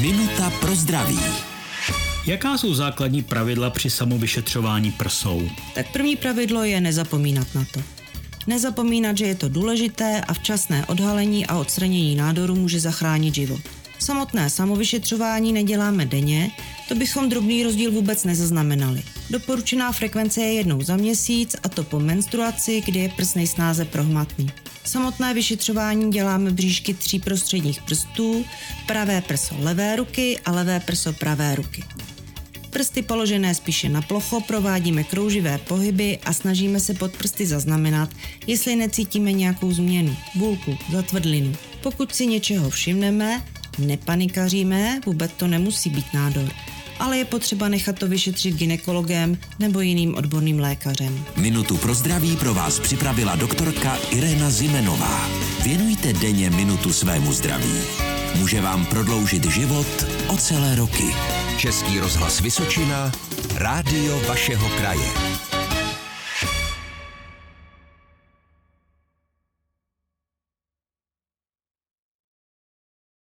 Minuta pro zdraví. Jaká jsou základní pravidla při samovyšetřování prsou? Tak první pravidlo je nezapomínat na to. Nezapomínat, že je to důležité a včasné odhalení a odstranění nádoru může zachránit život. Samotné samovyšetřování neděláme denně, to bychom drobný rozdíl vůbec nezaznamenali. Doporučená frekvence je jednou za měsíc a to po menstruaci, kdy je prs nejsnáze prohmatný. Samotné vyšetřování děláme bříšky tří prostředních prstů, pravé prso levé ruky a levé prso pravé ruky. Prsty položené spíše na plocho provádíme krouživé pohyby a snažíme se pod prsty zaznamenat, jestli necítíme nějakou změnu, bulku, zatvrdlinu. Pokud si něčeho všimneme, nepanikaříme, vůbec to nemusí být nádor ale je potřeba nechat to vyšetřit ginekologem nebo jiným odborným lékařem. Minutu pro zdraví pro vás připravila doktorka Irena Zimenová. Věnujte denně minutu svému zdraví. Může vám prodloužit život o celé roky. Český rozhlas Vysočina, rádio vašeho kraje.